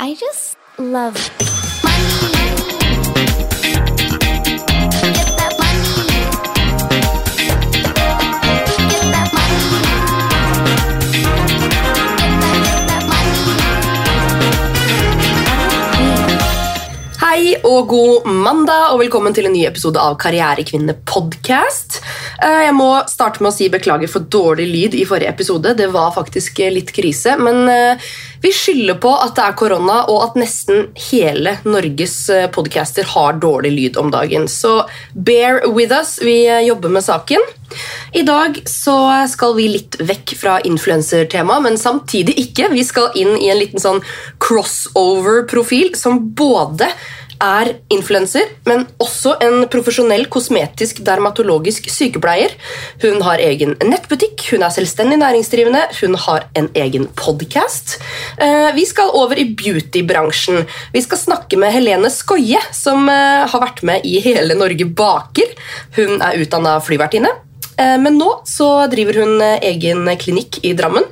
I just love og god mandag, og velkommen til en ny episode av Karrierekvinne podcast. Eh, Jeg må starte med å si beklager for dårlig lyd i forrige episode. Det var faktisk litt krise, men eh, vi skylder på at det er korona, og at nesten hele Norges eh, podcaster har dårlig lyd om dagen. Så bear with us, vi eh, jobber med saken. I dag så skal vi litt vekk fra influensertema, men samtidig ikke. Vi skal inn i en liten sånn crossover-profil som både er influenser, men også en profesjonell kosmetisk dermatologisk sykepleier. Hun har egen nettbutikk, hun er selvstendig næringsdrivende, hun har en egen podkast. Vi skal over i beautybransjen. Vi skal snakke med Helene Skoie, som eh, har vært med i Hele Norge baker. Hun er utdanna flyvertinne. Eh, Men nå så driver hun eh, egen klinikk i Drammen.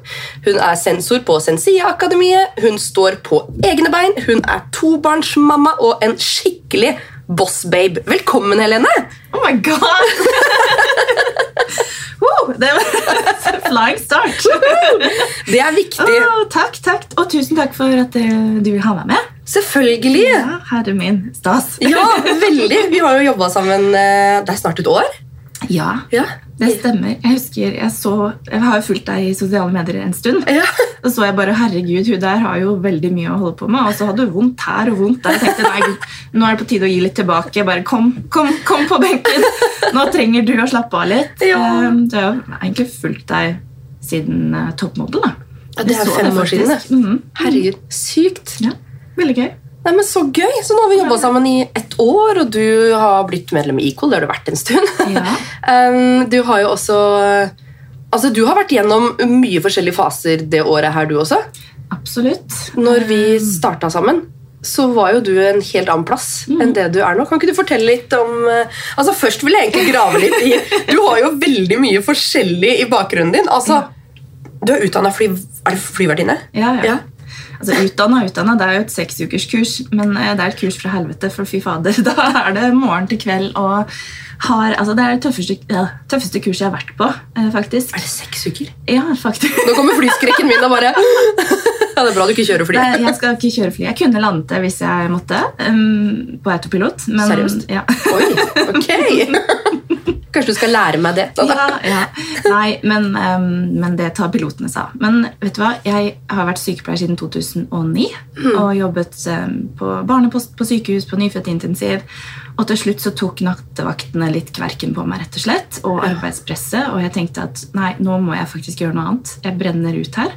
Hun er sensor på Sensia-akademiet, hun står på egne bein, hun er tobarnsmamma og en skikkelig bossbabe. Velkommen, Helene! Oh my god! wow, det var flying start. Det er viktig. Oh, takk, takk. Og tusen takk for at eh, du vil ha meg med. Selvfølgelig. Ja, herre min, stas. Ja, veldig. Vi har jo jobba sammen Det er snart et år. Ja, Ja. Det stemmer. Jeg husker, jeg så, jeg har jo fulgt deg i sosiale medier en stund. Ja. Så så jeg bare, herregud, hun der har jo veldig mye å holde på med. Og så hadde hun vondt her og vondt der. Jeg tenkte, nei, Gud, nå er det på tide å gi litt tilbake. Bare kom, kom, kom på benken. Nå trenger du å slappe av litt. Ja. Um, Så jeg har egentlig fulgt deg siden uh, toppmodell. da. Ja, det er fem år siden, Mm. Herregud, sykt. Ja, veldig gøy. Nei, men Så gøy! Så nå har vi jobba sammen i ett år, og du har blitt medlem i Equal. Det har du vært en stund. Ja. Um, du har jo også Altså, Du har vært gjennom mye forskjellige faser det året her, du også. Absolutt. Når vi starta sammen, så var jo du en helt annen plass enn det du er nå. Kan ikke du fortelle litt om uh, Altså, Først vil jeg egentlig grave litt i Du har jo veldig mye forskjellig i bakgrunnen din. Altså, Du er utdanna fly, er flyvertinne? Ja, ja. Ja. Altså, Utdanna utdanna, det er jo et seksukerskurs, men eh, det er et kurs fra helvete. For fy fader, da er det morgen til kveld og har Altså, det er det tøffeste, ja, tøffeste kurset jeg har vært på, eh, faktisk. Er det seks uker? Ja, faktisk. Nå kommer flyskrekken min og bare Ja, Det er bra du ikke kjører fly. Nei, Jeg skal ikke kjøre fly. Jeg kunne landet det hvis jeg måtte, um, på autopilot. Men, Seriøst? Ja. Oi, ok Kanskje du skal lære meg det? Da, da. ja, ja. Nei, men, um, men det tar pilotene seg av. Men vet du hva? Jeg har vært sykepleier siden 2009 og jobbet um, på barnepost på sykehus, på nyfødtintensiv. Og til slutt så tok nattevaktene litt kverken på meg, rett og slett, og arbeidspresset. Og jeg tenkte at nei, nå må jeg faktisk gjøre noe annet. Jeg brenner ut her.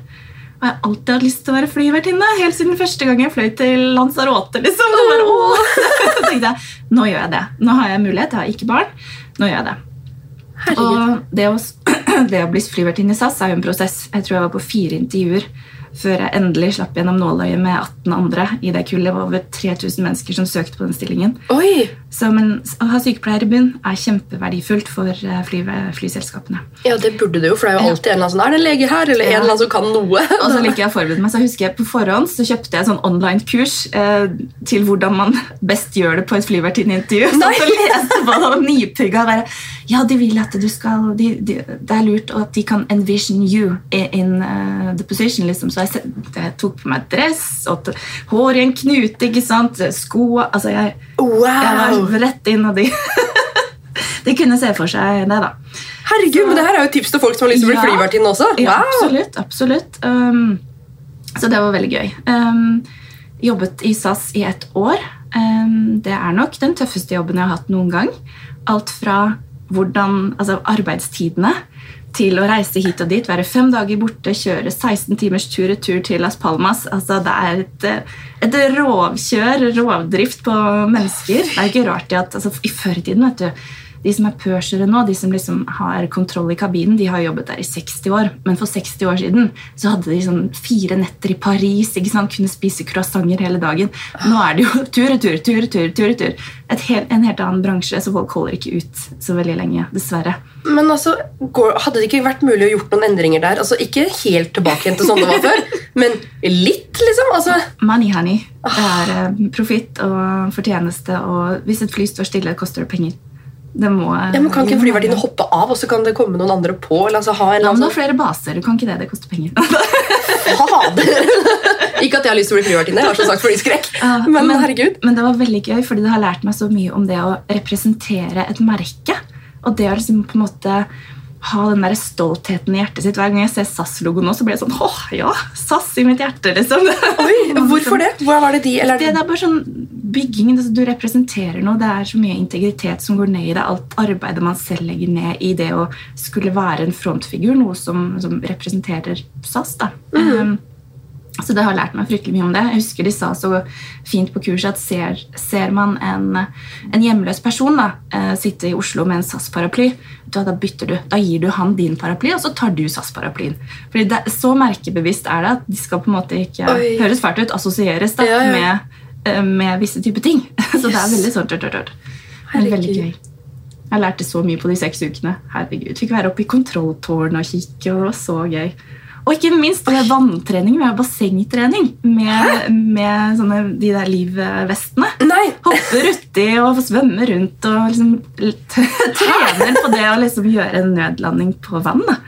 Og jeg har alltid hatt lyst til å være flyvertinne. Helt siden første gang jeg fløy til Lanzarote. liksom. Så bare, åh! Så tenkte jeg, nå gjør jeg det. Nå har jeg mulighet. Jeg har ikke barn. Nå gjør jeg det. Herregud. Og det å, det å bli flyvertinne i SAS er jo en prosess. Jeg tror jeg var på fire intervjuer før jeg endelig slapp gjennom nåløyet med 18 andre. i Det kullet Det var over 3000 mennesker som søkte på den stillingen. Oi! Så men, Å ha sykepleier i bunn er kjempeverdifullt for eh, fly, flyselskapene. Ja, det burde du jo, for det er jo alltid en eller annen som Er det en lege her? Eller en eller annen som kan noe? Og så liker jeg å forberede meg, så husker jeg På forhånd så kjøpte jeg sånn online-kurs eh, til hvordan man best gjør det på et flyvertinneintervju. Så jeg leste på det og nipugga. Ja, de vil at du skal de, de, Det er lurt at de kan envision you in, eh, the position. liksom. Så jeg, jeg tok på meg dress og hår i en knute, ikke sant? sko altså jeg, wow. jeg var rett inn, og de De kunne se for seg det, da. Herregud, men det her er jo tips til folk som har lyst til å bli Ja. flyvertinne også. Ja, absolutt. absolutt. Um, så det var veldig gøy. Um, jobbet i SAS i ett år. Um, det er nok den tøffeste jobben jeg har hatt noen gang. Alt fra hvordan, altså arbeidstidene til å reise hit og dit, være fem dager borte, kjøre 16 timers tur-retur til Las Palmas. Altså, det er et, et rovkjør, rovdrift på mennesker. Det er ikke rart at altså, I førtiden vet du, De som er pursere nå, de som liksom har kontroll i kabinen, de har jobbet der i 60 år. Men for 60 år siden så hadde de sånn fire netter i Paris. ikke sant? Kunne spise croissanter hele dagen. Nå er det jo tur tur, tur tur. tur, tur. Et hel, en helt annen bransje, så folk holder ikke ut så veldig lenge. Dessverre. Men altså, går, Hadde det ikke vært mulig å gjort noen endringer der? Altså, Ikke helt tilbake igjen til sånn det var før, men litt, liksom? Altså, Money, honey. Det er eh, profitt og fortjeneste, og hvis et fly står stille, koster det penger. Det må, ja, men Kan ikke en flyvertinne hoppe av, og så kan det komme noen andre på? eller altså ha en Ja, men du har flere baser. Kan ikke det. Det koster penger. Fader! ikke at jeg har lyst til å bli flyvertinne, jeg har som sagt flyskrekk. Ja, Men herregud. Men det var veldig gøy, fordi det har lært meg så mye om det å representere et merke. Og det å liksom på en måte ha den der stoltheten i hjertet sitt. Hver gang jeg ser SAS-logo nå, så blir jeg sånn åh, ja, SAS i mitt hjerte, liksom. Oi, Hvorfor det? Hvor var det de eller, Det, det er bare sånn bygging. altså, Du representerer noe. Det er så mye integritet som går ned i det. Alt arbeidet man selv legger ned i det å skulle være en frontfigur. Noe som, som representerer SAS. da. Um, så det har lært meg fryktelig mye om det. Jeg husker de sa så fint på kurset at ser, ser man en, en hjemløs person da, eh, sitte i Oslo med en SAS-paraply, da, da bytter du. Da gir du han din paraply, og så tar du SAS-paraplyen. Fordi det, Så merkebevisst er det at de skal på en måte ikke Oi. høres fælt ut, assosieres da, Ja, ja. Med, med visse typer ting. Så det er veldig sånn tørt, tørt, tørt. Men veldig gøy. Jeg lærte så mye på de seks ukene. Herregud, Fikk være oppe i kontrolltårnet og kikke, og det var så gøy. Og ikke minst det var vanntrening. Vi har bassengtrening med, med sånne, de der livvestene. Nei! Hopper uti og svømmer rundt og liksom trener på det å liksom gjøre en nødlanding på vann. da.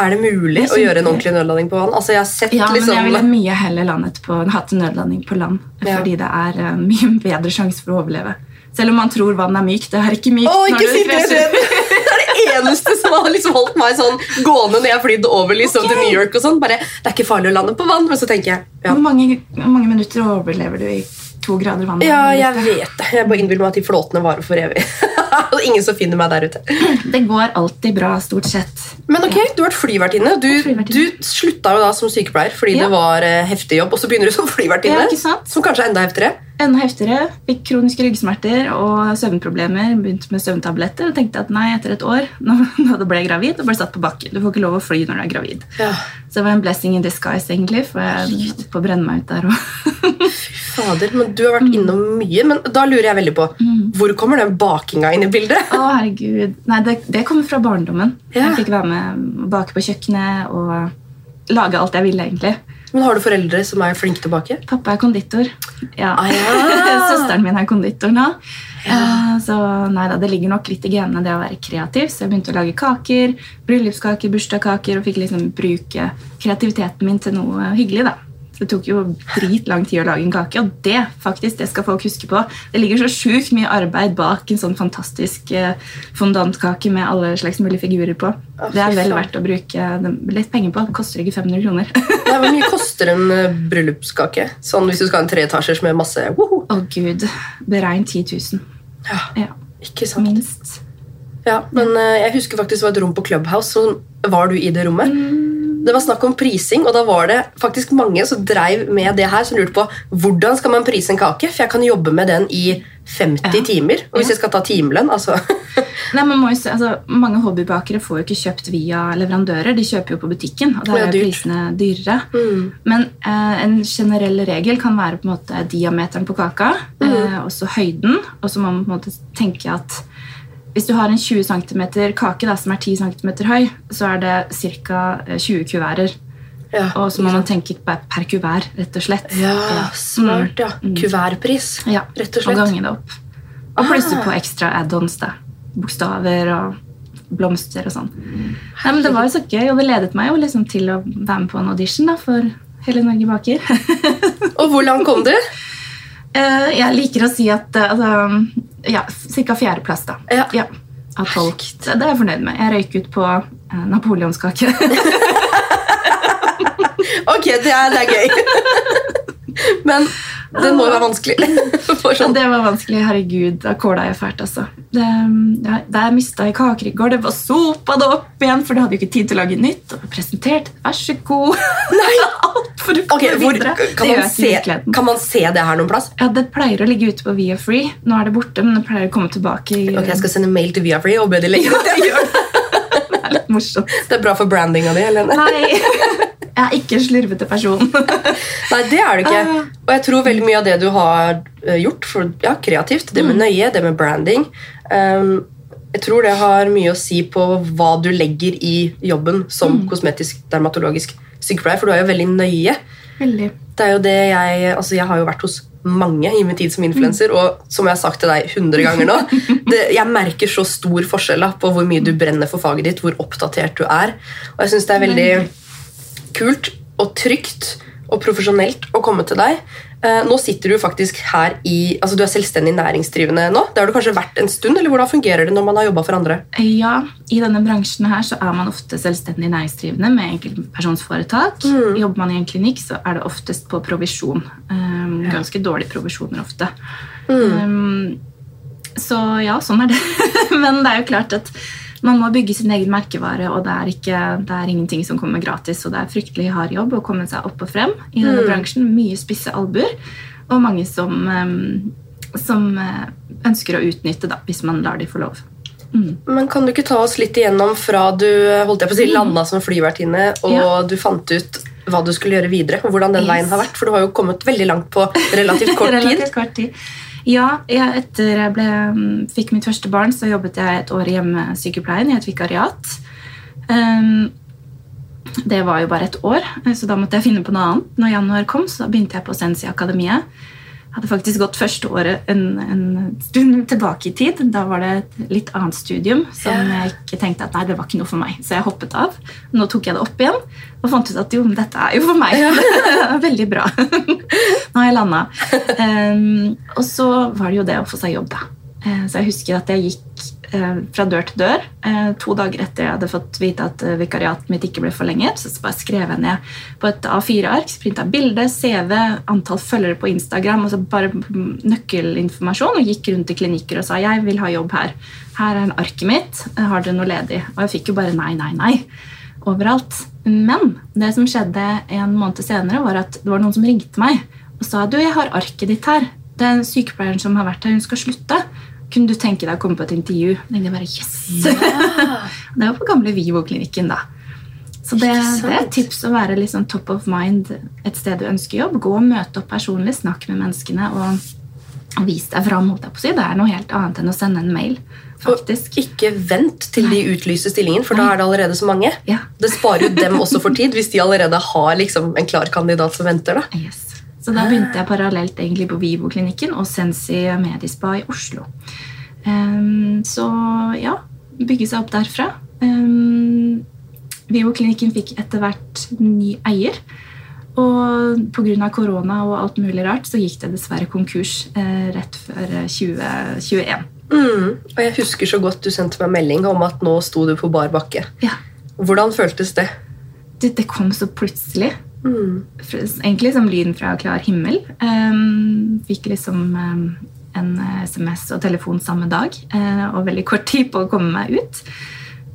Er det mulig å gjøre en ordentlig nødlanding på vann? Altså, jeg har sett Ja, men liksom jeg ville mye heller landet på, hatt en nødlanding på land. Ja. Fordi det er uh, mye bedre sjanse for å overleve. Selv om man tror vann er mykt. Det er ikke mykt. Å, når ikke du si det! Det er det eneste som har liksom holdt meg sånn gående når jeg har flydd over liksom, til New York. og sånn. Bare, Det er ikke farlig å lande på vann, men så tenker jeg ja, Hvor mange, mange minutter overlever du i to grader vann? ja jeg vet det. Jeg bare innbiller meg at de flåtene varer for evig. Og ingen som finner meg der ute. Det går alltid bra, stort sett. Men ok, du har vært flyvertinne. Du, Flyvertinne. du slutta jo da som sykepleier fordi Ja. det var eh, heftig jobb, og så begynner du som flyvertinne. Ja. Som kanskje er enda heftigere. Enda heftigere. Fikk kroniske ryggsmerter og søvnproblemer. Begynte med søvntabletter og tenkte at nei, etter et år, når du ble gravid, og ble satt på bakken. Du får ikke lov å fly når du er gravid. Ja. Så det var en blessing in disguise, egentlig, for jeg holdt på å brenne meg ut der òg. Fader, men Du har vært innom mye, men da lurer jeg veldig på hvor kommer den bakinga inn i bildet? Å, herregud. Nei, det, det kommer fra barndommen. Ja. Jeg fikk være med å bake på kjøkkenet og lage alt jeg ville, egentlig. Men Har du foreldre som er flinke til å bake? Pappa er konditor. Ja. Ah, ja. Søsteren min er konditor nå. Eh, Så nei da, det ligger nok litt i genene det å være kreativ. Så jeg begynte å lage kaker, bryllupskaker, bursdagskaker og fikk liksom bruke kreativiteten min til noe hyggelig. da. Det tok jo dritlang tid å lage en kake, og det faktisk, det skal folk huske på. Det ligger så sjukt mye arbeid bak en sånn fantastisk eh, fondantkake med alle slags mulige figurer på. Å, Det er vel verdt å bruke litt penger på. Det koster ikke 500 kroner. Nei, Hvor mye koster en eh, bryllupskake? Sånn Hvis du skal ha en treetasjers med masse woho. Å gud, beregn 10 000. Ja, Ja, ikke sant? minst. Ja, men eh, Jeg husker faktisk det var et rom på Clubhouse. Så var du i det rommet. Det var snakk om prising, og da var det faktisk mange som dreiv med det her, som lurte på hvordan skal man prise en kake, for jeg kan jobbe med den i 50 Ja. timer. Og hvis jeg skal ta timelønn, altså Nei, man må jo se, altså, Mange hobbybakere får jo ikke kjøpt via leverandører. De kjøper jo på butikken, og da der er prisene dyrere. mm. Men eh, en generell regel kan være på en måte diameteren på kaka, eh, også høyden. Og så må man på en måte tenke at hvis du har en 20 cm kake da, som er 10 cm høy, så er det ca. 20 kuverter. ja. Og så må man tenke per, per kuvert, rett og slett. ja, smart, ja. Kuvertpris, Ja, rett og Og slett. gange det opp. Og plusse Ah. på ekstra add-ons. Bokstaver og blomster og sånn. Nei, men Det var jo så gøy, og det ledet meg jo liksom til å være med på en audition da, for Hele Norge baker. Og hvor langt kom du? Eh, jeg liker å si at eh, altså, ja, ca. fjerdeplass, da. Ja. Av tolv. Det det er jeg fornøyd med. Jeg røyk ut på eh, napoleonskake. Ok, det er, det er gøy. Men Det må jo være vanskelig. Sånn. det var vanskelig. Herregud, da kåla jeg fælt, altså. Det, ja, jeg mista i kaker i går, det var sopa det opp igjen, for det hadde jo ikke tid til å lage nytt. Og presentert, vær så god. Nei! Alt for å komme okay, hvor, videre. kan, man jeg se, kan man se det her noen plass? Ja, Det pleier å ligge ute på Via Free. Nå er det borte, men det pleier å komme tilbake. i... Ok, Jeg skal sende mail til Viafree og be de legge. Det er litt morsomt. Det er bra for brandinga di, Helene. Nei, jeg er ikke en slurvete person. Nei, det er du ikke. Ah. Og jeg tror veldig mye av det du har eh, gjort for, ja, kreativt, det med Mm. nøye, det med branding um, Jeg tror det har mye å si på hva du legger i jobben som Mm. kosmetisk dermatologisk sykepleier, for du er jo veldig nøye. Veldig. Det er jo det jeg, altså jeg har jo vært hos mange i min tid som influenser, og som jeg har sagt til deg 100 ganger nå, det, jeg merker så stor forskjell på hvor mye du brenner for faget ditt, hvor oppdatert du er. Og jeg syns det er veldig kult og trygt og profesjonelt å komme til deg. Eh, nå sitter du faktisk her i altså Du er selvstendig næringsdrivende nå. Det har du kanskje vært en stund, eller hvordan fungerer det når man har jobba for andre? Ja, I denne bransjen her så er man ofte selvstendig næringsdrivende med enkeltpersonsforetak. Jobber man i en klinikk, så er det oftest på provisjon. Um, ganske dårlige provisjoner ofte. Um, så ja, sånn er det. Men det er jo klart at man må bygge sin egen merkevare, og det er, ikke, det er ingenting som kommer gratis. Og det er fryktelig hard jobb å komme seg opp og frem i denne bransjen. Mye spisse albuer, og mange som, som uh, ønsker å utnytte, da, hvis man lar de få lov. Men Kan du ikke ta oss litt igjennom fra du holdt jeg på å si, landa som flyvertinne og Mm. Ja. du fant ut hva du skulle gjøre videre? og hvordan den Yes. veien har vært? For du har jo kommet veldig langt på relativt kort tid. Relativt kort tid. Ja, jeg, etter jeg ble, mm, fikk mitt første barn, så jobbet jeg et år i hjemmesykepleien i et vikariat. Um, det var jo bare et år, så da måtte jeg finne på noe annet. Når januar kom, så begynte jeg på Sensi Akademiet. Hadde faktisk gått første året en, en stund tilbake i tid. Da var det et litt annet studium som jeg ikke tenkte at nei, det var ikke noe for meg. Så jeg hoppet av. Nå tok jeg det opp igjen og fant ut at jo, dette er jo for meg. Veldig bra. Nå har jeg landa. Um, og så var det jo det å få seg jobb, da. Eh, Så jeg husker at jeg gikk fra dør til dør. eh, To dager etter jeg hadde fått vite at eh, vikariatet mitt ikke ble forlenget, så bare skrev jeg ned på et A4-ark, printa bilde, CV, antall følgere på Instagram, og så bare mm, nøkkelinformasjon, og gikk rundt i klinikker og sa jeg vil ha jobb her. Her er en arket mitt. Har dere noe ledig? Og jeg fikk jo bare nei, nei, nei overalt. Men det som skjedde en måned senere, var at det var noen som ringte meg og sa du, jeg har arket ditt her. Den sykepleieren som har vært her, hun skal slutte. Kunne du tenke deg å komme på et intervju? Jeg bare, yes! det var på gamle Vivo-klinikken, da. Så det, det er et tips å være sånn top of mind et sted du ønsker jobb. Gå og møte opp personlig, snakk med menneskene og, og vis deg fram. Det er noe helt annet enn å sende en mail. faktisk. Og ikke vent til de utlyser stillingen, for da er det allerede så mange. Ja. Det sparer jo dem også for tid, hvis de allerede har liksom en klar kandidat som venter. da. Yes. Så da begynte jeg parallelt egentlig på Vivo-klinikken og Sensi Medispa i Oslo. Um, så ja, bygge seg opp derfra. Um, Vivo-klinikken fikk etter hvert ny eier. Og pga. korona og alt mulig rart så gikk det dessverre konkurs eh, rett før eh, 2021. Mm. Og jeg husker så godt du sendte meg melding om at nå sto du på bar bakke. Ja, Hvordan føltes det? det, det kom så plutselig. Mm. egentlig som lyden fra klar himmel. Um, fikk liksom um, en SMS og telefon samme dag, uh, og veldig kort tid på å komme meg ut.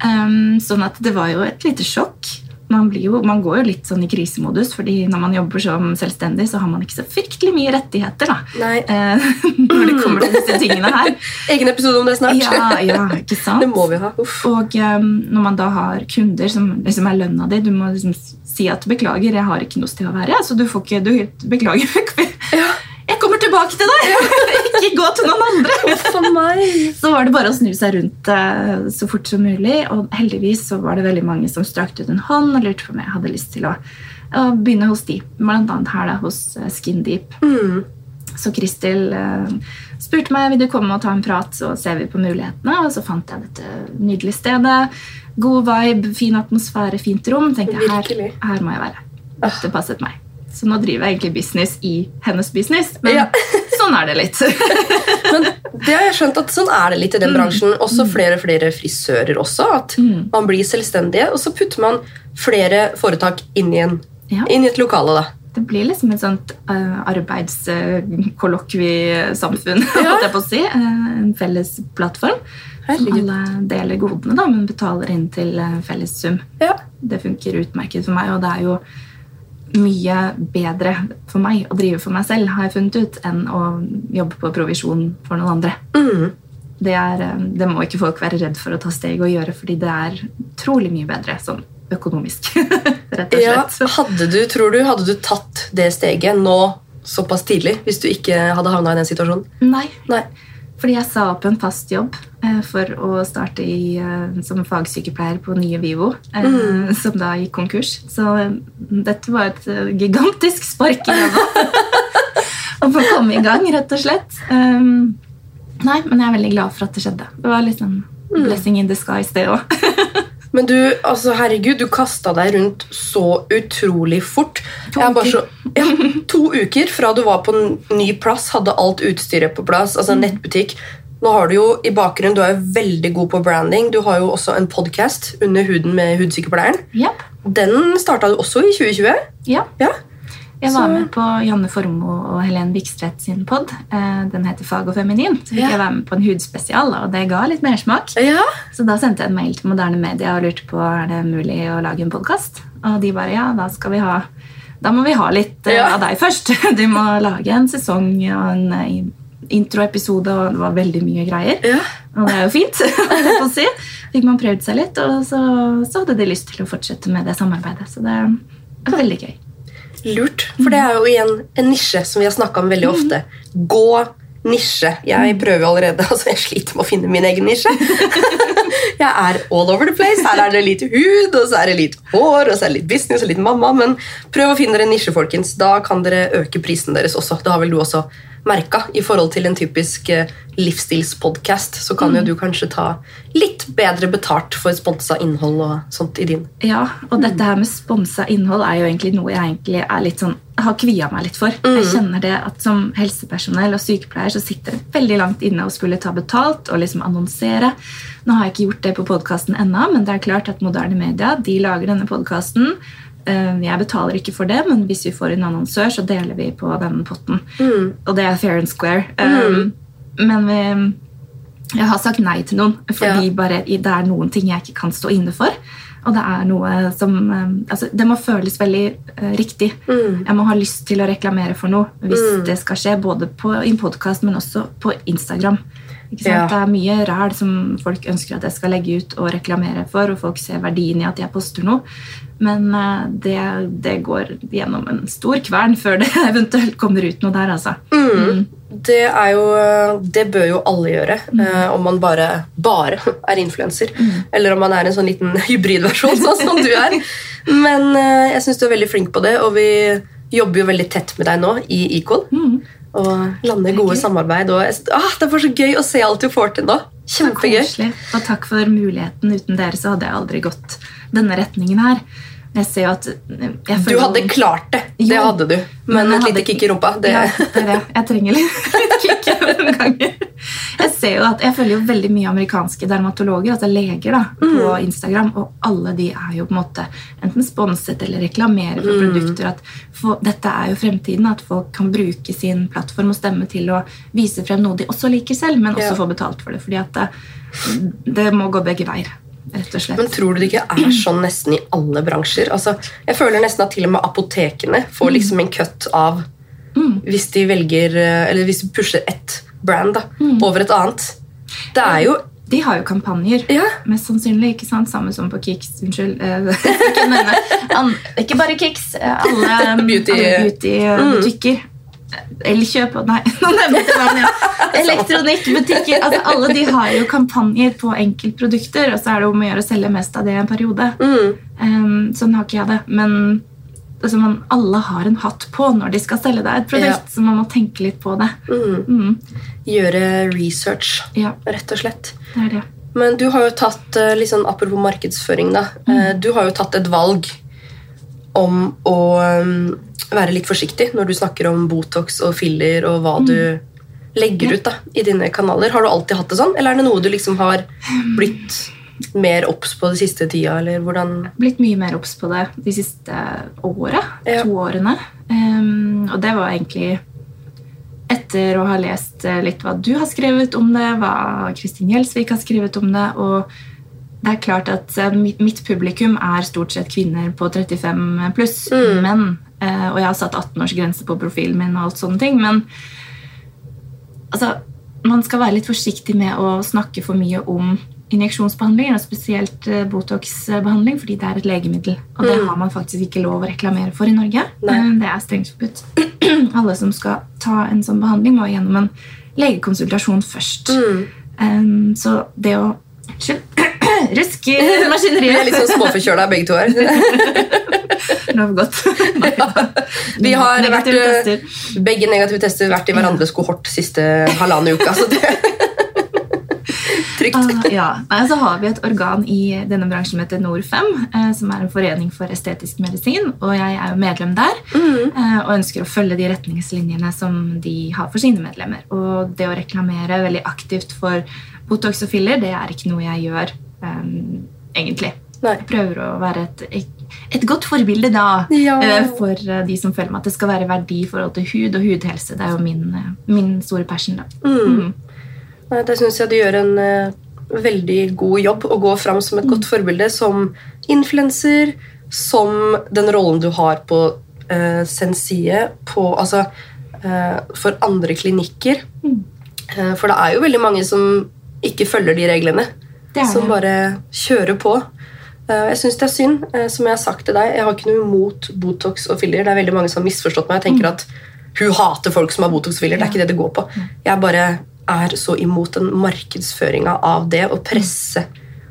Um, sånn at det var jo et lite sjokk. Man, blir jo, man går jo litt sånn i krisemodus, fordi når man jobber som selvstendig, så har man ikke så fryktelig mye rettigheter da, eh, når det kommer til disse tingene her. Egen episode om det snart. Ja, ja, ikke sant? Det må vi ha. Uff. Og um, når man da har kunder som liksom er lønna di, du må liksom si at 'beklager, jeg har ikke noe sted å være'. Så du får ikke du, 'Beklager, jeg kommer tilbake til deg'! ikke gå til noen andre! Så var det bare å snu seg rundt eh, så fort som mulig. Og heldigvis så var det veldig mange som strakte ut en hånd og lurte på om jeg hadde lyst til å, å begynne hos de. Blant annet her da, hos eh, Skin Deep. Mm. Så Kristel eh, spurte meg vil du komme og ta en prat, så ser vi på mulighetene. Og så fant jeg dette nydelige stedet. God vibe, fin atmosfære, fint rom. tenkte jeg, her, her må jeg være. Dette passet meg. Så nå driver jeg egentlig business i hennes business. Men Ja. sånn er det litt. Men det har jeg skjønt at sånn er det litt i den bransjen. Også flere og flere frisører også. At Mm. man blir selvstendige, og så putter man flere foretak inn i, en, Ja. inn i et lokale. da. det blir liksom et sånt uh, arbeidskollokviesamfunn, Ja. holdt jeg på å si. Uh, en felles plattform. Som Herregud. alle deler godene, da, men betaler inn til uh, felles sum. Ja. Det funker utmerket for meg, og det er jo mye bedre for meg å drive for meg selv, har jeg funnet ut, enn å jobbe på provisjon for noen andre. Mm. Det, er, eh, det må ikke folk være redd for å ta steg og gjøre, fordi det er utrolig mye bedre sånn økonomisk, rett og Ja, hadde du, tror du, hadde du tatt det steget nå såpass tidlig hvis du ikke hadde havna i den situasjonen? Nei, Nei. Fordi jeg sa opp en fast jobb eh, for å starte i, eh, som fagsykepleier på nye Vivo, eh, Mm. som da gikk konkurs. Så eh, dette var et gigantisk spark i ræva. Å få komme i gang, rett og slett. Um, nei, men jeg er veldig glad for at det skjedde. Det var litt sånn Mm. blessing in disguise, det òg. Men du, altså herregud, du kasta deg rundt så utrolig fort. To er uker. så, ja, to uker fra du var på en ny plass, hadde alt utstyret på plass, altså Mm. nettbutikk. Nå har Du jo i bakgrunnen, du er jo veldig god på branding. Du har jo også en podkast under huden med Hudsykepleieren. Ja. Den starta du også i 2020. ja. Ja. Jeg var Så- med på Janne Formoe og Helen Bikstvedt sin pod. Eh, Den heter Fag og feminin. Så fikk Ja. jeg være med på en hudspesial, og det ga litt mersmak. ja. Så da sendte jeg en mail til Moderne Media og lurte på er det mulig å lage en podkast. Og de bare ja, da skal vi ha Da må vi ha litt eh, Ja. av deg først. Du må lage en sesong og en eh, introepisode, og det var veldig mye greier. ja. Og det er jo fint. si. Fikk man prøvd seg litt, og så, så hadde de lyst til å fortsette med det samarbeidet. Så det er veldig gøy. Lurt. For det er jo igjen en nisje som vi har snakka om veldig ofte. Gå nisje. Jeg prøver allerede, altså jeg sliter med å finne min egen nisje. Jeg er all over the place. Her er det litt hud, og så er det litt hår, og så er det litt business og litt mamma. Men prøv å finne dere en nisje, folkens. Da kan dere øke prisen deres også. Det har vel du også merka. I forhold til en typisk eh, livsstilspodkast så kan jo du kanskje ta litt bedre betalt for sponsa innhold og sånt i din. Ja, og dette her med sponsa innhold er jo egentlig noe jeg egentlig er litt sånn, har kvia meg litt for. Jeg kjenner det at Som helsepersonell og sykepleier så sitter det veldig langt inne å skulle ta betalt og liksom annonsere. Nå har jeg ikke gjort det på podkasten ennå, men det er klart at moderne media de lager denne podkasten. Jeg betaler ikke for det, men hvis vi får en annonsør, så deler vi på den potten. Og det er fair and square. Mm. men vi, jeg har sagt nei til noen, fordi Ja. bare det er noen ting jeg ikke kan stå inne for. Og det er noe som um, altså, Det må føles veldig eh, riktig. Jeg må ha lyst til å reklamere for noe hvis det skal skje, både på, i en podkast, men også på Instagram. Ja. Det er mye ræl som folk ønsker at jeg skal legge ut og reklamere for, og folk ser verdien i at jeg poster noe. Men eh, det, det går gjennom en stor kvern før det eventuelt kommer ut noe der, altså. Mm. Det, er jo, det bør jo alle gjøre, eh, om man bare, bare er influenser. Eller om man er en sånn liten hybridversjon, sånn som du er. Men eh, jeg syns du er veldig flink på det, og vi jobber jo veldig tett med deg nå i Equal. Og lande gode gøy. samarbeid. Og ah, det bare så gøy å se alt du får til nå. Kjempegøy. Og takk for muligheten. Uten dere så hadde jeg aldri gått denne retningen her. Jeg ser jo at jeg Du jo- hadde klart det. Det hadde du. Men men et lite kick i rumpa. Det, Ja, det er det. Jeg trenger litt, litt kick noen ganger. Jeg ser jo at jeg følger jo veldig mye amerikanske dermatologer, altså leger, da, på Mm. Instagram, og alle de er jo på en måte enten sponset eller reklamerer for Mm. produkter. At for, dette er jo fremtiden, at folk kan bruke sin plattform og stemme til å vise frem noe de også liker selv, men også Ja. få betalt for det. fordi at det, det må gå begge veier, rett og slett. Men tror du det ikke er sånn nesten i alle bransjer? Altså, jeg føler nesten at til og med apotekene får liksom en cut av hvis de velger eh, Eller hvis de pusher ett brand da, over et annet. Det er jo De har jo kampanjer. Ja. Mest sannsynlig. ikke sant? Samme som på Kix. Unnskyld. eh, ikke. Bare Kix. eh, Alle Beauty. alle beautybutikker. Elkjøp Nei, nå nevnte jeg navnet ja. Elektronikkbutikker. Altså, alle de har jo kampanjer på enkeltprodukter, og så er det om å gjøre å selge mest av det i en periode. Um, sånn har ikke jeg det. Men altså, man, alle har en hatt på når de skal selge deg et produkt, Ja. så man må tenke litt på det. Mm, gjøre research, ja, rett og slett. det er det. Men du har jo tatt eh, litt sånn Apropos markedsføring, da. eh, Du har jo tatt et valg om å um, være litt forsiktig når du snakker om Botox og filler og hva du legger ut da, i dine kanaler. Har du alltid hatt det sånn, eller er det noe du liksom har blitt mer obs på det siste tida, eller hvordan blitt mye mer obs på det de siste åra. Ja. To årene. Um, og det var egentlig etter å ha lest eh, litt hva du har skrevet om det, hva Kristin Gjelsvik har skrevet om det. og det er klart at eh, mitt, publikum er stort sett kvinner på 35 pluss. Mm. Men, eh, og jeg har satt 18-årsgrense på profilen min, og alt sånne ting, men altså, man skal være litt forsiktig med å snakke for mye om injeksjonsbehandling, og spesielt eh, Botox-behandling, fordi det er et legemiddel. Og det Mm. har man faktisk ikke lov å reklamere for i Norge. Nei. Det er strengt forbudt. Alle som skal ta en sånn behandling, må gjennom en legekonsultasjon først. mm. Um, så det å Unnskyld. Rusk i Vi er litt sånn småforkjøla begge to her. Nå har vi gått. Vi har Negative vært, tester. Begge negative tester vært i hverandres kohort siste halvannen uka. Så det Trygt. Uh, ja. Nei, så har vi et organ i denne bransjen som heter Nor5, eh, som er en forening for estetisk medisin. Og jeg er jo medlem der Mm. eh, og ønsker å følge de retningslinjene som de har for sine medlemmer. Og det å reklamere veldig aktivt for Botox og filler, det er ikke noe jeg gjør eh, egentlig. Nei. Prøver å være et, et godt forbilde da Ja. eh, for eh, de som føler meg at det skal være verdi i forhold til hud og hudhelse. Det er jo min, eh, min store passion. da. Mm. Nei, Der syns jeg du gjør en eh, veldig god jobb å gå fram som et godt forbilde som influenser, som den rollen du har på uh, Sensie, på, altså, eh, for andre klinikker. Mm. Eh, for det er jo veldig mange som ikke følger de reglene. Det som bare kjører på. Eh, Jeg syns det er synd. eh, Som jeg har sagt til deg, jeg har ikke noe imot Botox og filler. Det er veldig mange som har misforstått meg. og tenker at hun hater folk som har Botox og filler. Det er ikke det det går på. Jeg bare er så imot den markedsføringa av det å presse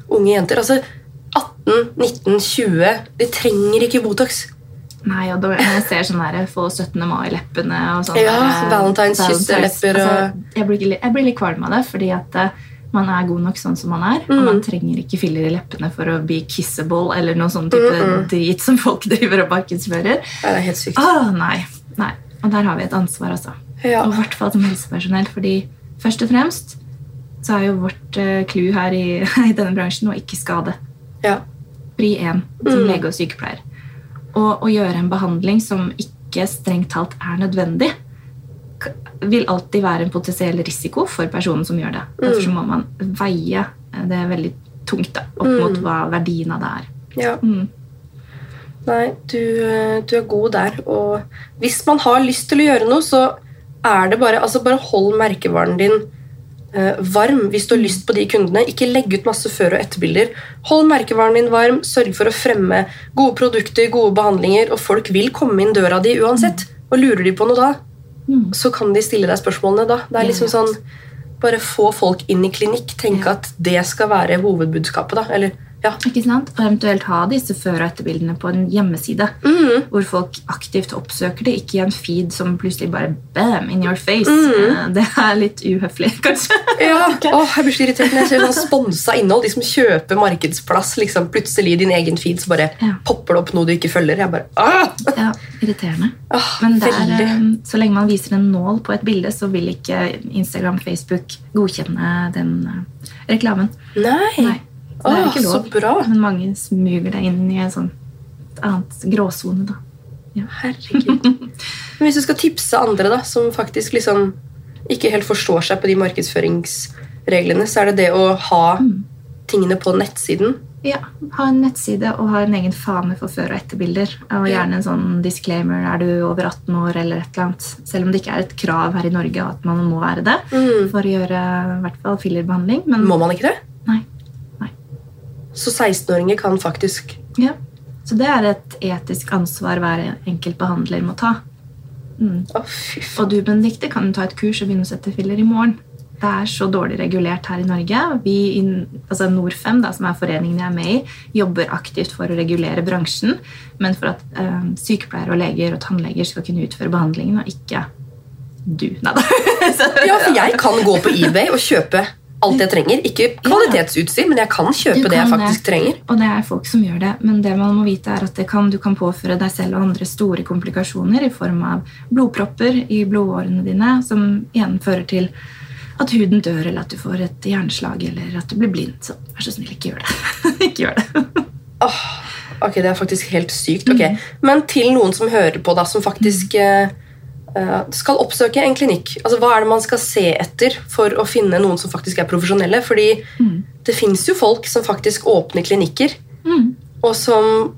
unge jenter. Altså 18, 19, 20 De trenger ikke Botox. Nei, og jeg ser sånn der, få 17. mai-leppene og sånn Ja, Valentine's kyss, Valentine's- altså, jeg, jeg blir litt kvalm av det, fordi at eh, man er god nok sånn som man er. Og Mm. man trenger ikke filler i leppene for å bli kissable eller noe sånn type Mm, drit som folk driver og markedsfører. Det er helt sykt. Åh, nei, nei. Og der har vi et ansvar, altså. Ja. Og i hvert fall som helsepersonell, fordi først og fremst så er jo vårt eh, clou her i, i denne bransjen å ikke skade. Ja. Pri én som Mm. lege og sykepleier. Og å gjøre en behandling som ikke strengt talt er nødvendig, vil alltid være en potensiell risiko for personen som gjør det. Derfor så må man veie det veldig tungt da, opp Mm. mot hva verdien av det er. ja. Mm. Nei, du, eh, du er god der. Og hvis man har lyst til å gjøre noe, så er det bare altså Bare hold merkevaren din eh, varm hvis du har lyst på de kundene. Ikke legg ut masse før- og etterbilder. Hold merkevaren din varm. Sørg for å fremme gode produkter, gode behandlinger, og folk vil komme inn døra di uansett. Og lurer de på noe da, Mm. så kan de stille deg spørsmålene da. Det er liksom sånn Bare få folk inn i klinikk. Tenke at det skal være hovedbudskapet. da. Eller, ja. Ikke sant? Og eventuelt ha disse før- og etterbildene på en hjemmeside. Mm. Hvor folk aktivt oppsøker det, ikke i en feed som plutselig bare bam, in your face. Mm. Eh, Det er litt uhøflig, kanskje. Ja, åh, jeg blir så irritert når jeg ser sånn sponsa innhold. De som kjøper markedsplass. liksom Plutselig i din egen feed så bare Ja. popper det opp noe du ikke følger. Jeg bare, ah! Ja, Irriterende. Ah, Men det er, eh, så lenge man viser en nål på et bilde, så vil ikke Instagram Facebook godkjenne den eh, reklamen. Nei! Nei, det er Åh, ikke så lov. bra. Men mange smuger deg inn i en sånn et annet gråsone, da. Herregud. Men hvis du skal tipse andre da, som faktisk liksom ikke helt forstår seg på de markedsføringsreglene, så er det det å ha Mm. tingene på nettsiden. Ja, Ha en nettside og ha en egen fane for før- og etterbilder. Og gjerne en sånn disclaimer er du over 18 år eller et eller annet. Selv om det ikke er et krav her i Norge at man må være det Mm. for å gjøre i hvert fall fillerbehandling. Men Må man ikke det? Så 16-åringer kan faktisk Ja. Så det er et etisk ansvar hver enkelt behandler må ta. Mm. Oh. Og du, Benedikte, kan ta et kurs og begynne å sette filler i morgen. Det er så dårlig regulert her i Norge. Vi, i- altså Nor5, da, som er foreningen jeg er med i, jobber aktivt for å regulere bransjen, men for at eh, sykepleiere og leger og tannleger skal kunne utføre behandlingen, og ikke du. Nei da. Ja, for jeg kan gå på eBay og kjøpe alt jeg trenger. Ikke kvalitetsutstyr, men jeg kan kjøpe kan det jeg faktisk trenger. Og det er folk som gjør det, men det man må vite er at det kan, du kan påføre deg selv og andre store komplikasjoner i form av blodpropper i blodårene dine, som igjen fører til at huden dør, eller at du får et hjerneslag, eller at du blir blind. Så vær så snill, ikke gjør det. ikke gjør det. oh, ok, Det er faktisk helt sykt. ok. Men til noen som hører på, da, som faktisk eh, skal oppsøke en klinikk. Altså, Hva er det man skal se etter for å finne noen som faktisk er profesjonelle? Fordi det fins jo folk som faktisk åpner klinikker, Mm. og som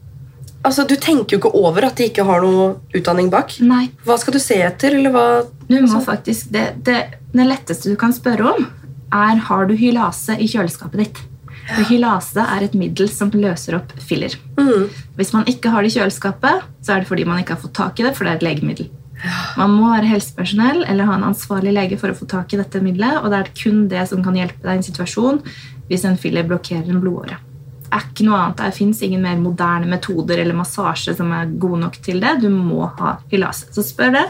Altså, Du tenker jo ikke over at de ikke har noe utdanning bak. Nei, Hva skal du se etter, eller hva du må faktisk, det, det, det letteste du kan spørre om, er har du hylase i kjøleskapet ditt. For hylase er et middel som løser opp filler. mm. Hvis man ikke har det i kjøleskapet, så er det fordi man ikke har fått tak i det, for det er et legemiddel. Man må være helsepersonell eller ha en ansvarlig lege for å få tak i dette middelet, og det er kun det som kan hjelpe deg i en situasjon hvis en filler blokkerer en blodåre. Er ikke noe annet. Det fins ingen mer moderne metoder eller massasje som er gode nok til det. Du må ha hylase. Så spør det.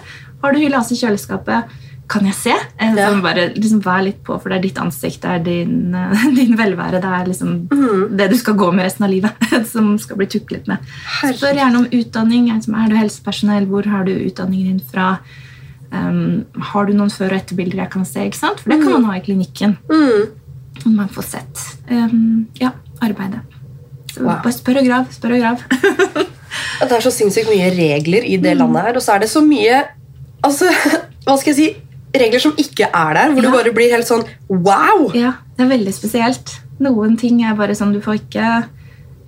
Har du hylase i kjøleskapet? Kan jeg se? Så bare liksom Vær litt på, for det er ditt ansikt, det er din, eh, din velvære. Det er liksom det du skal gå med resten av livet, som skal bli tuklet med. Spør gjerne om utdanning. Er du helsepersonell? Hvor har du utdanningen din fra? Um, har du noen før- og etterbilder jeg kan se? ikke sant? For det kan man ha i klinikken. Mm. Og man får sett um, ja, arbeidet. Så Wow. Bare spør og grav. Spør og grav. Det er så sinnssykt mye regler i det landet her, og så er det så mye altså, Hva skal jeg si? Regler som ikke er der, hvor Ja. du bare blir helt sånn wow! ja, det er veldig spesielt. Noen ting er bare sånn du får ikke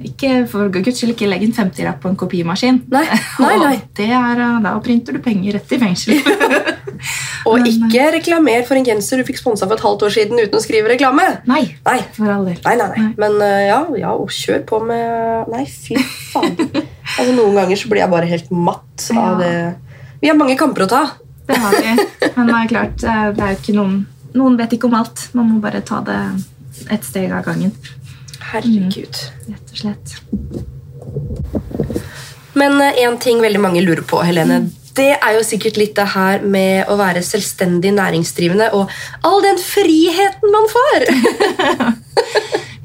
ikke, For guds skyld ikke legge en 50-lapp på en kopimaskin. Nei, nei, nei. Det er, uh, da printer du penger rett i fengsel. Og Men- ikke reklamer for en genser du fikk sponsa for et halvt år siden uten å skrive reklame. nei, Nei, for all del. nei, nei. nei. Men eh, ja, ja, og kjør på med Nei, fy faen. altså, noen ganger så blir jeg bare helt matt av Ja. det. Vi har mange kamper å ta. Det har vi. Men det er klart, eh, det er jo ikke noen Noen vet ikke om alt. Man må bare ta det ett steg av gangen. Herregud. Rett og slett. Men én ting veldig mange lurer på, Helene, det er jo sikkert litt det her med å være selvstendig næringsdrivende og all den friheten man får.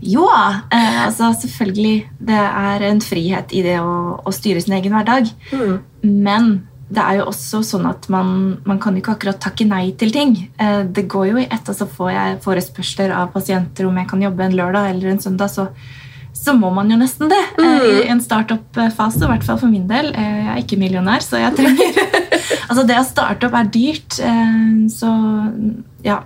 Jo, eh, altså selvfølgelig. Det er en frihet i det å, å styre sin egen hverdag. Mm. Men det er jo også sånn at man, man kan ikke akkurat takke nei til ting. Eh, Det går jo i ett, og så får jeg forespørsler av pasienter om jeg kan jobbe en lørdag eller en søndag, så, så må man jo nesten det. mm. I en startup-fase, i hvert fall for min del. Eh, Jeg er ikke millionær, så jeg trenger Altså, det å starte opp er dyrt, eh, så ja.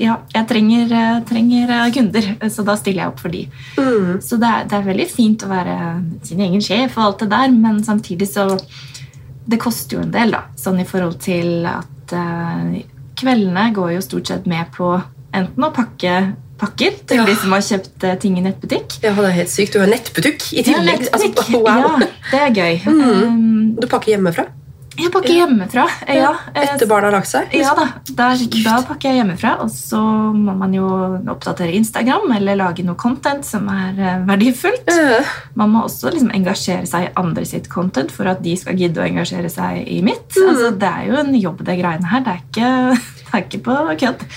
Ja, jeg trenger, eh, trenger eh, kunder, så da stiller jeg opp for de. Mm. Så det er, det er veldig fint å være sin egen sjef og alt det der, men samtidig så Det koster jo en del, da. Sånn i forhold til at uh, kveldene går jo stort sett med på enten å pakke pakker til Ja. de som har kjøpt eh, ting i nettbutikk. Ja, det er helt sykt. Du har nettbutikk i Ja, tillegg. nettbutikk. Altså, wow. Ja, det er gøy. Mm. Um, Du pakker hjemmefra jeg pakker hjemmefra. Ja, etter barna har lagt seg? Ja da, der, da pakker jeg hjemmefra, og så må man jo oppdatere Instagram eller lage noe content som er eh, verdifullt. Man må også liksom engasjere seg i andre sitt content for at de skal gidde å engasjere seg i mitt. Mm. Altså, det er jo en jobb, det greiene her. Det er ikke, det er ikke på kødd.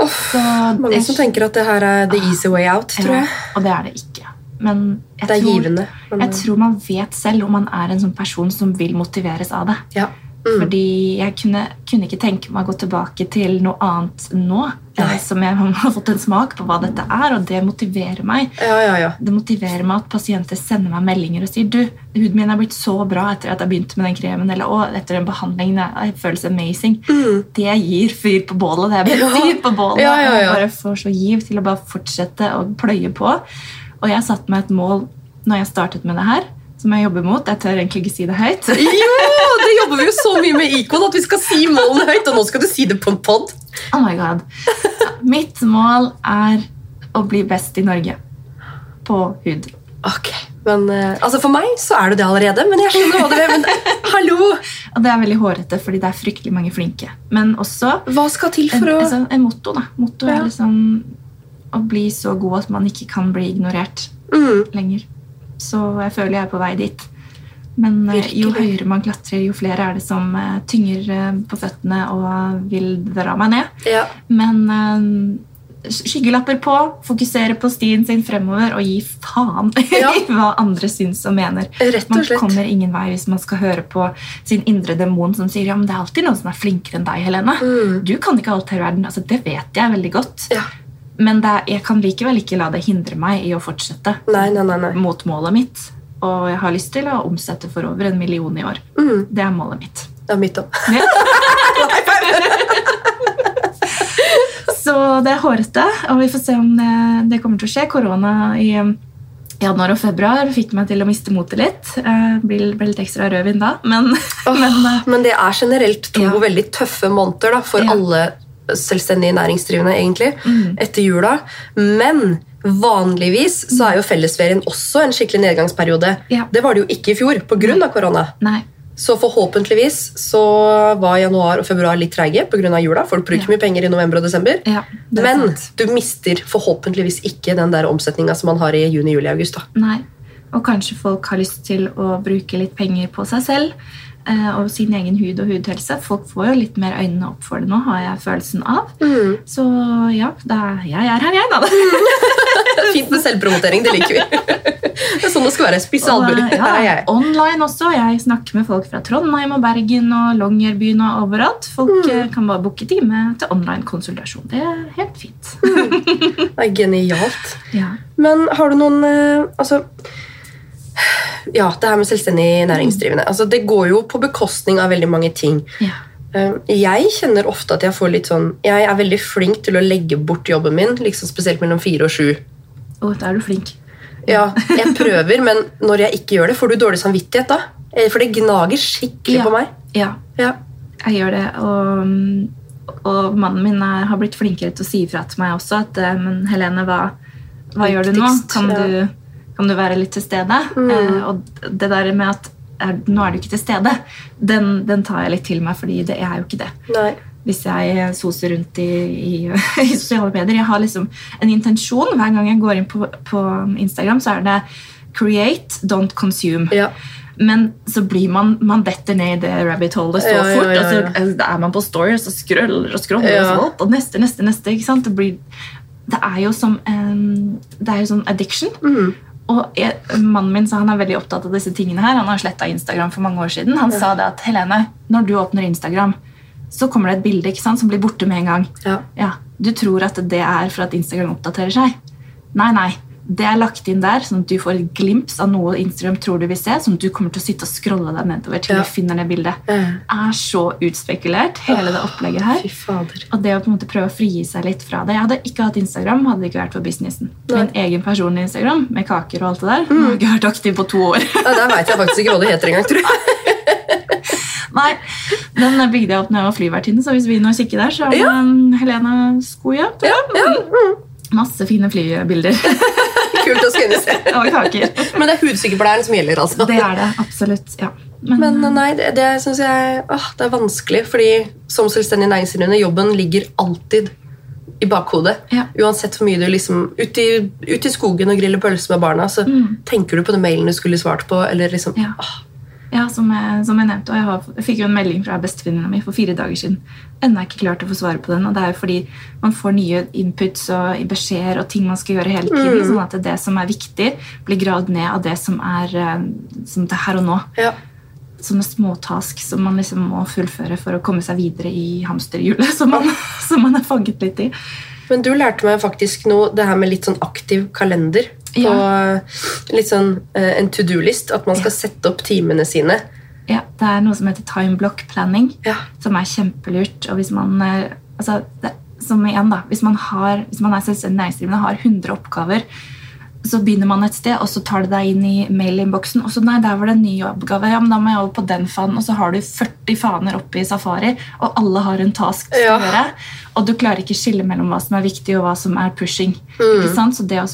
Oh, mange som tenker at det her er the easy way out, tror jeg. Ja, og det er det ikke. Men jeg, Det tror, givende. men- jeg tror man vet selv om man er en sånn person som vil motiveres av det. Ja. Mm. Fordi jeg kunne, kunne ikke tenke meg å gå tilbake til noe annet nå. Nei. eh, Som jeg har fått en smak på hva dette er, og det motiverer meg. Ja, ja, ja. Det motiverer meg at pasienter sender meg meldinger og sier du, huden min er blitt så bra etter at jeg begynte med den kremen, eller å, etter den behandlingen. Det føles amazing. Mm. Det gir fyr på bålet. Det er bensin på bålet. Ja, ja, ja. Jeg bare får så giv til å bare fortsette å pløye på. Og jeg satte meg et mål når jeg startet med det her, som jeg jobber mot. Jeg tør egentlig ikke si det høyt. Jo, det jobber vi jo så mye med Ikon at vi skal si målene høyt, og nå skal du si det på en pod. Oh my god. Mitt mål er å bli best i Norge på hud. Ok, men eh, altså For meg så er du det allerede, men jeg skjønner hva du vil. Men hallo! Og det er veldig hårete, fordi det er fryktelig mange flinke. Men også Hva skal til en, for å altså, en motto. da. Motto Ja. er liksom å bli så god at man ikke kan bli ignorert mm. lenger. Så jeg føler jeg er på vei dit. Men Virkelig. jo høyere man klatrer, jo flere er det som eh, tynger eh, på føttene og vil dra meg ned. Ja. Men eh, skyggelapper på, fokusere på stien sin fremover og gi faen Ja. i hva andre syns og mener. Rett og Man slett. kommer ingen vei hvis man skal høre på sin indre demon som sier ja, men det er alltid noen som er flinkere enn deg, Helene. Mm. Du kan ikke alt her i verden. Altså, det vet jeg veldig godt. Ja. Men er, jeg kan likevel ikke la det hindre meg i å fortsette Nei, nei, nei. mot målet mitt. Og jeg har lyst til å omsette for over en million i år. Mm. Det er målet mitt. Det er mitt òg. Så det er hårete, og vi får se om det, det kommer til å skje. Korona i januar og februar fikk meg til å miste motet litt. Eh, Blir ble litt ekstra rødvin da, men, men eh, Men det er generelt to Ja. veldig tøffe måneder da, for Ja. alle selvstendige næringsdrivende, egentlig, Mm. etter jula. Men vanligvis så er jo fellesferien også en skikkelig nedgangsperiode. Ja. Det var det jo ikke i fjor pga. korona. nei. Så forhåpentligvis så var januar og februar litt treige pga. jula. Folk bruker Ja. mye penger i november og desember. Ja, Men sant. du mister forhåpentligvis ikke den der omsetninga som man har i juni, juli, august. da. Nei. Og kanskje folk har lyst til å bruke litt penger på seg selv og sin egen hud og hudhelse. Folk får jo litt mer øynene opp for det nå, har jeg følelsen av. Så ja, er, jeg er her, jeg, da. Fint med selvpromotering, det liker vi. Det er sånn det skal være. Spisse albuer. eh, jeg. Online også. Jeg snakker med folk fra Trondheim og Bergen og Longyearbyen og overalt. Folk Mm. eh, kan bare booke time til online konsultasjon. Det er helt fint. Det er genialt. ja. Men har du noen eh, Altså Ja, det her med selvstendig næringsdrivende. Altså, det går jo på bekostning av veldig mange ting. Ja. Eh, Jeg kjenner ofte at jeg får litt sånn Jeg er veldig flink til å legge bort jobben min, liksom spesielt mellom fire og sju. Å, da er du flink. Ja, jeg prøver, men når jeg ikke gjør det, får du dårlig samvittighet da? Eh, For det gnager skikkelig Ja. på meg. Ja, Ja. jeg gjør det. Og, og mannen min er, har blitt flinkere til å si ifra til meg også at eh, Men Helene, hva, hva gjør du nå? Kan, du, kan du være litt til stede? Mm. Eh, og det der med at er, nå er du ikke til stede, den, den tar jeg litt til meg, fordi det er jo ikke det. Nei. hvis jeg soser rundt i, i, i sosiale medier. Jeg har liksom en intensjon. Hver gang jeg går inn på, på Instagram, så er det 'create, don't consume'. Ja. Men så blir man, man detter ned i det rabbit holet så Ja, ja, fort. ja, Og så er man på stories og scroller og scroller. Og, så, opp, og neste, neste, neste. Det, blir, det er jo som en, det er jo sånn addiction. Mhm. Og jeg, Mannen min sa han er veldig opptatt av disse tingene her. Han har sletta Instagram for mange år siden. Han sa det at Helene, når du åpner Instagram, så kommer det et bilde ikke sant, som blir borte med en gang. Ja. Ja, Du tror at det er for at Instagram oppdaterer seg. Nei, nei. Det er lagt inn der, sånn at du får et glimt av noe Instagram tror du vil se, sånn at du kommer til å sitte og scrolle deg nedover til Ja. du finner det bildet. Det er så utspekulert, hele det opplegget her. Fy fader. Og det å på en måte prøve å frigi seg litt fra det. Jeg hadde ikke hatt Instagram hadde det ikke vært for businessen. Nei. Min egen personlige Instagram med kaker og alt det der. Jeg har ikke vært aktiv på to år. Ja, der veit jeg faktisk ikke hva det heter engang, tror jeg. Nei, Den bygde jeg opp når jeg var flyvertinne, så hvis vi nå kikker der, så er det Ja. Helene Skoja. Ja. Ja. Mm. Masse fine flybilder Kult å skulle se. Men det er hudsykepleieren som gjelder, altså. Det er det, absolutt. ja. Men nei, det, det syns jeg åh, det er vanskelig. Fordi som selvstendig næringsdrivende, jobben ligger alltid i bakhodet. Ja. Uansett hvor mye du liksom Ut i, ut i skogen og griller pølser med barna, så Mm. tenker du på den mailen du skulle svart på. Eller liksom Ja. åh, Ja, som jeg, som jeg nevnte, og jeg, har, jeg fikk jo en melding fra bestevenninna mi for fire dager siden. Ennå ikke klart å få svare på den. og Det er jo fordi man får nye inputs og beskjeder og ting man skal gjøre hele tiden. Mm. sånn at det som er viktig, blir gravd ned av det som er eh, som det er her og nå. ja. Sånne småtask som man liksom må fullføre for å komme seg videre i hamsterhjulet som man, som man er fanget litt i. Men du lærte meg faktisk noe, det her med litt sånn aktiv kalender. På Ja. litt sånn uh, en to do-list. At man skal sette opp timene sine. Ja, Det er noe som heter time block planning. Ja. som er kjempelurt. Og hvis man, eh, altså, det, som igjen da, hvis man, har, hvis man er selvstendig næringsdrivende og har 100 oppgaver, så begynner man et sted, og så tar det deg inn i mailinnboksen. Og så nei, der var det en ny oppgave. Ja, men da må jeg over på den fanen. Og så har du 40 faner oppe i Safari, og alle har en task skal Ja. gjøre. Og du klarer ikke skille mellom hva som er viktig, og hva som er pushing. Mm. Så det å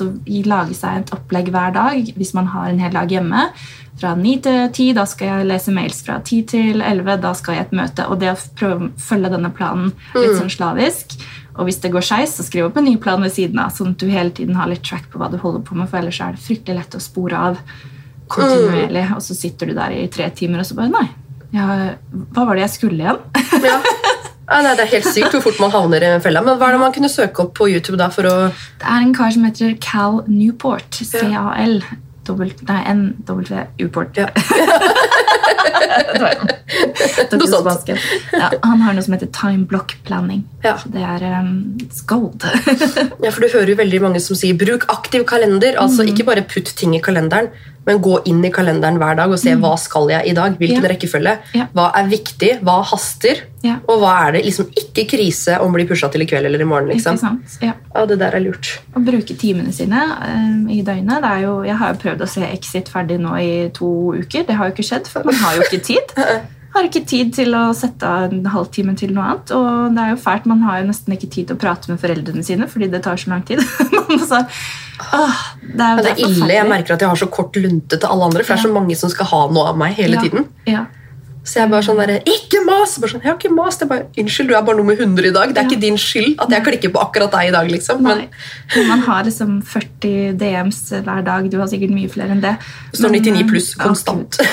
lage seg et opplegg hver dag, hvis man har en hel dag hjemme, fra 9 til 10, da skal jeg lese mails. Fra 10 til 11, da skal jeg et møte. Og det å prøve å følge denne planen litt sånn slavisk. Og hvis det går skeis, så skriv opp en ny plan ved siden av, sånn at du hele tiden har litt track på hva du holder på med, for ellers er det fryktelig lett å spore av kontinuerlig. Og så sitter du der i tre timer, og så bare Nei, ja, hva var det jeg skulle igjen? Ja. Nei, Det er helt sykt hvor fort man havner i en. Men hva er det man kunne søke opp på YouTube da for å Det er en kar som heter Cal Newport. C-A-L. Nei, N-W-U-port. Ja. Noe sånt. Ja, han har noe som heter time block planning. Ja. Det er um, gold. Ja, for Du hører jo veldig mange som sier 'bruk aktiv kalender'. Altså Mm. Ikke bare putt ting i kalenderen, men gå inn i kalenderen hver dag og se hva skal jeg i dag. Hvilken Mm. Ja. rekkefølge. Ja. Hva er viktig, hva haster, Ja. og hva er det liksom ikke krise om blir pusha til i kveld eller i morgen. Liksom. Ja. Ja, Det der er lurt. Å bruke timene sine um, i døgnet. Det er jo, jeg har jo prøvd å se Exit ferdig nå i to uker. Det har jo ikke skjedd, for man har jo ikke tid. Har ikke tid til å sette av en halvtime til noe annet. Og det er jo fælt, man har jo nesten ikke tid til å prate med foreldrene sine fordi det tar så lang tid. Så, åh, det er, Ja, det er ille. Jeg merker at jeg har så kort lunte til alle andre, for det er så mange som skal ha noe av meg hele Ja, tiden. Ja. Så jeg bare sånn der, Ikke mas! Bare sånn, jeg har ikke mas. Det er bare, Unnskyld, du er bare nummer 100 i dag. Det er Ja. ikke din skyld at jeg klikker på akkurat deg i dag. liksom. Men man har liksom 40 DMs hver dag. Du har sikkert mye flere enn det. det står 99 pluss konstant.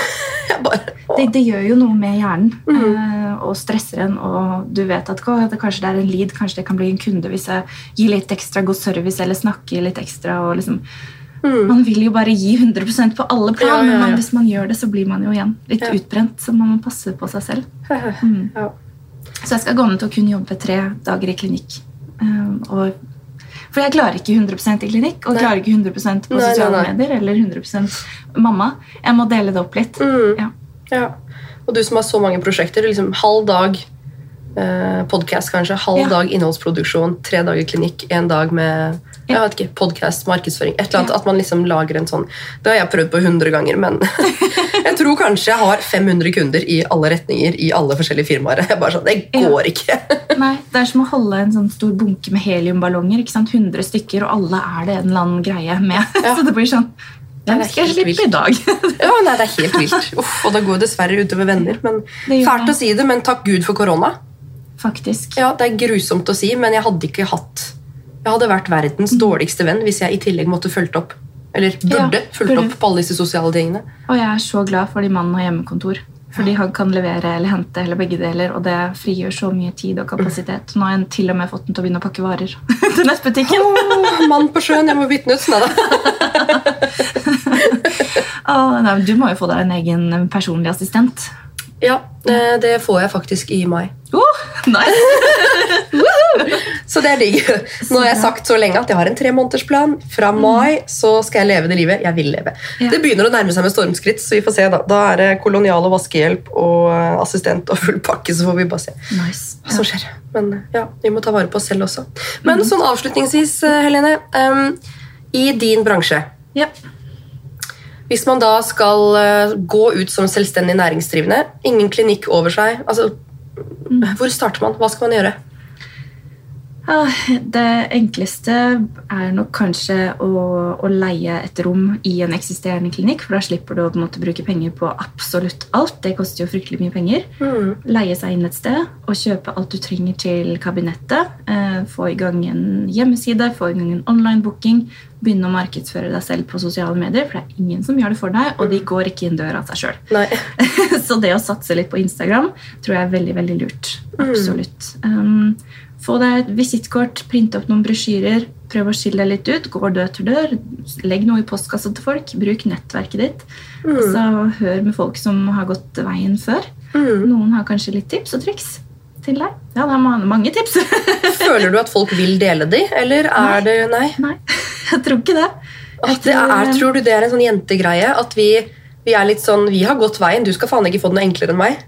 Ja, bare. Det, det gjør jo noe med hjernen Mm. -hmm. og stresser en. Og du vet at det, kanskje det er en lead, kanskje det kan bli en kunde hvis jeg gir litt ekstra god service eller snakker litt ekstra. og liksom Man vil jo bare gi 100% på alle plan, Mm. Ja, ja, ja. men man, hvis man gjør det, så blir man jo igjen litt utbrent. Så man må passe på seg selv. Mm. ja. Så jeg skal gå ned til å kunne jobbe tre dager i klinikk. Um, og, for jeg klarer ikke 100% i klinikk, og Nei. klarer ikke 100% på nei, sosiale nei. medier eller 100% mamma. Jeg må dele det opp litt. Mm. Ja. Ja. Og du som har så mange prosjekter. liksom Halv dag eh, podkast, kanskje. Halv Ja. dag innholdsproduksjon. Tre dager klinikk. En dag med jeg vet ikke, podcast, markedsføring. Et eller annet. At man liksom lager en sånn Det har jeg prøvd på 100 ganger, men jeg tror kanskje jeg har 500 kunder i alle retninger i alle forskjellige firmaer. Jeg bare sånn, Det går ikke. Nei, Det er som å holde en sånn stor bunke med heliumballonger. ikke sant? 100 stykker, og alle er det en eller annen greie med. Ja. Så det blir sånn er skal jeg slippe i dag? Ja, nei, Det er helt vilt. Uff, og det går dessverre utover venner. men Fælt å si det, men takk Gud for korona. Faktisk. Ja, Det er grusomt å si, men jeg hadde ikke hatt Jeg hadde vært verdens dårligste venn hvis jeg i tillegg måtte fulgt opp. Eller burde Ja, fulgt opp på alle disse sosiale tingene. Og jeg er så glad fordi mannen har hjemmekontor. Fordi han kan levere eller hente eller begge deler, og det frigjør så mye tid og kapasitet. Nå har jeg til og med fått den til å begynne å pakke varer til nettbutikken. Oh, mann på sjøen, jeg må bytte ut. Nei da. Å, nei, du må jo få deg en egen personlig assistent. Ja, eh, det får jeg faktisk i mai. Oh, nice! Så det er digg. Nå har jeg sagt så lenge at jeg har en tremånedersplan. Fra mai så skal jeg leve det livet jeg vil leve. Ja. Det begynner å nærme seg med stormskritt, så vi får se. Da Da er det kolonial og vaskehjelp og eh, assistent og full pakke, så får vi bare se. nice. hva som skjer. Men ja, vi må ta vare på oss selv også. Men sånn avslutningsvis, eh, Helene. Um, I din bransje, Ja. hvis man da skal eh, gå ut som selvstendig næringsdrivende, ingen klinikk over seg altså, Hvor starter man? Hva skal man gjøre? Ah, Det enkleste er nok kanskje å, å leie et rom i en eksisterende klinikk, for da slipper du å måte, bruke penger på absolutt alt. Det koster jo fryktelig mye penger. Mm. Leie seg inn et sted og kjøpe alt du trenger til kabinettet. Eh, få i gang en hjemmeside, få i gang en online-booking. Begynne å markedsføre deg selv på sosiale medier, for det er ingen som gjør det for deg, og de går ikke inn døra av seg sjøl. Så det å satse litt på Instagram tror jeg er veldig veldig lurt. Absolutt. Um, få deg et visittkort, print opp noen brosjyrer, prøv å skille deg litt ut. Gå dør til dør, legg noe i postkassa til folk, bruk nettverket ditt. Mm. så hør med folk som har gått veien før. Mm. Noen har kanskje litt tips og triks til deg. Ja, det er mange tips. Føler du at folk vil dele de, eller er det Nei. Nei, jeg tror ikke det. Det er, tror du det er en sånn jentegreie? At vi, vi er litt sånn Vi har gått veien, du skal faen ikke få det noe enklere enn meg.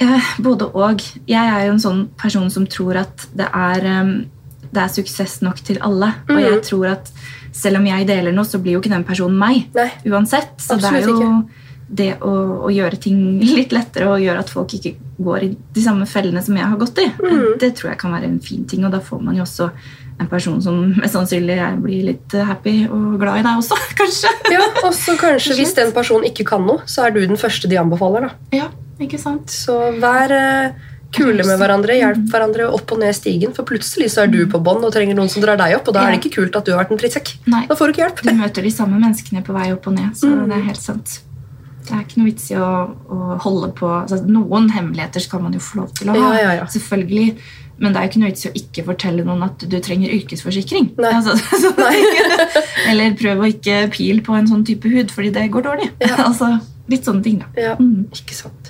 Eh, Både og. Jeg er jo en sånn person som tror at det er, det er suksess nok til alle. Og Mhm. jeg tror at selv om jeg deler noe, så blir jo ikke den personen meg. Nei. Uansett. Så det er jo det å, å gjøre ting litt lettere og gjøre at folk ikke går i de samme fellene som jeg har gått i, mm. det tror jeg kan være en fin ting. Og da får man jo også en person som mest sannsynlig blir litt eh, happy og glad i deg også, kanskje. Ja, og så kanskje Hvis den personen ikke kan noe, så er du den første de anbefaler. da. Ja, ikke sant? Så vær eh, kule med hverandre, hjelp hverandre opp og ned stigen. For plutselig så er du på bånn og trenger noen som drar deg opp, og da er det ikke kult at du har vært en drittsekk. Da får du ikke hjelp. Du møter de samme menneskene på vei opp og ned, så Mm. det er helt sant. Det er ikke noe vits i å, å holde på altså, Noen hemmeligheter skal man jo få lov til å ha. Ja, ja, ja. Selvfølgelig. Men det er jo ikke noe vits i å ikke fortelle noen at du trenger yrkesforsikring. Nei. Altså, så, eller prøv å ikke pil på en sånn type hud, fordi det går dårlig. altså, litt sånne ting, da. Ja, Mm. ikke sant.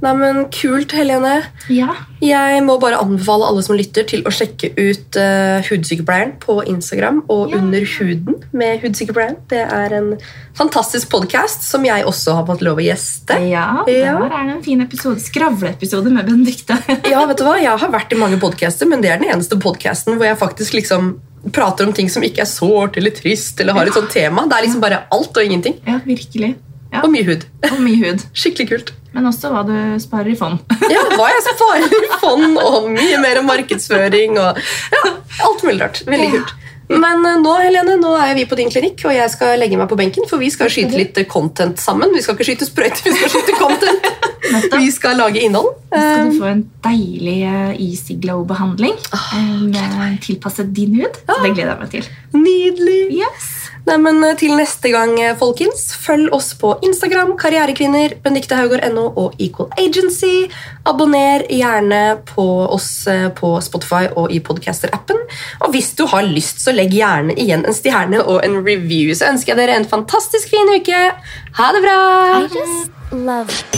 Nei, men Kult, Helene. Ja. Jeg må bare anbefale alle som lytter, til å sjekke ut uh, Hudsykepleieren på Instagram og Ja. Under huden med Hudsykepleieren. Det er en fantastisk podkast som jeg også har fått lov å gjeste. Ja, Ja. der er det en fin episode. Skravleepisode med Benedicte. Ja, vet du hva? Jeg har vært i mange podcaster, men det er den eneste podcasten hvor jeg faktisk liksom prater om ting som ikke er sårt eller trist, eller har et sånt tema. Det er liksom bare alt og ingenting. ja, virkelig. Ja, Og mye hud. Og mye hud. Skikkelig kult. Men også hva du sparer i fond. Ja, hva jeg sparer i fond, og mye mer markedsføring og ja, alt mulig rart. Veldig kult. Men eh, nå Helene, nå er vi på din klinikk, og jeg skal legge meg på benken, for vi skal skyte litt eh, content sammen. Vi skal ikke skyte sprøyter, vi skal skyte content. Vi skal lage innhold. Nå skal Eh, du få en deilig eh, Easy Glow-behandling Oh, tilpasset din hud. Så det gleder jeg meg til. Nydelig. Yes. Nei, men eh, Til neste gang, eh, folkens, følg oss på Instagram, Karrierekvinner, Benedicte Haugård.no og Equal Agency. Abonner gjerne på oss eh, på Spotify og i Podcaster-appen. Og hvis du har lyst, så legg gjerne igjen en stjerne og en review. Så ønsker jeg dere en fantastisk fin uke. Ha det bra! I just love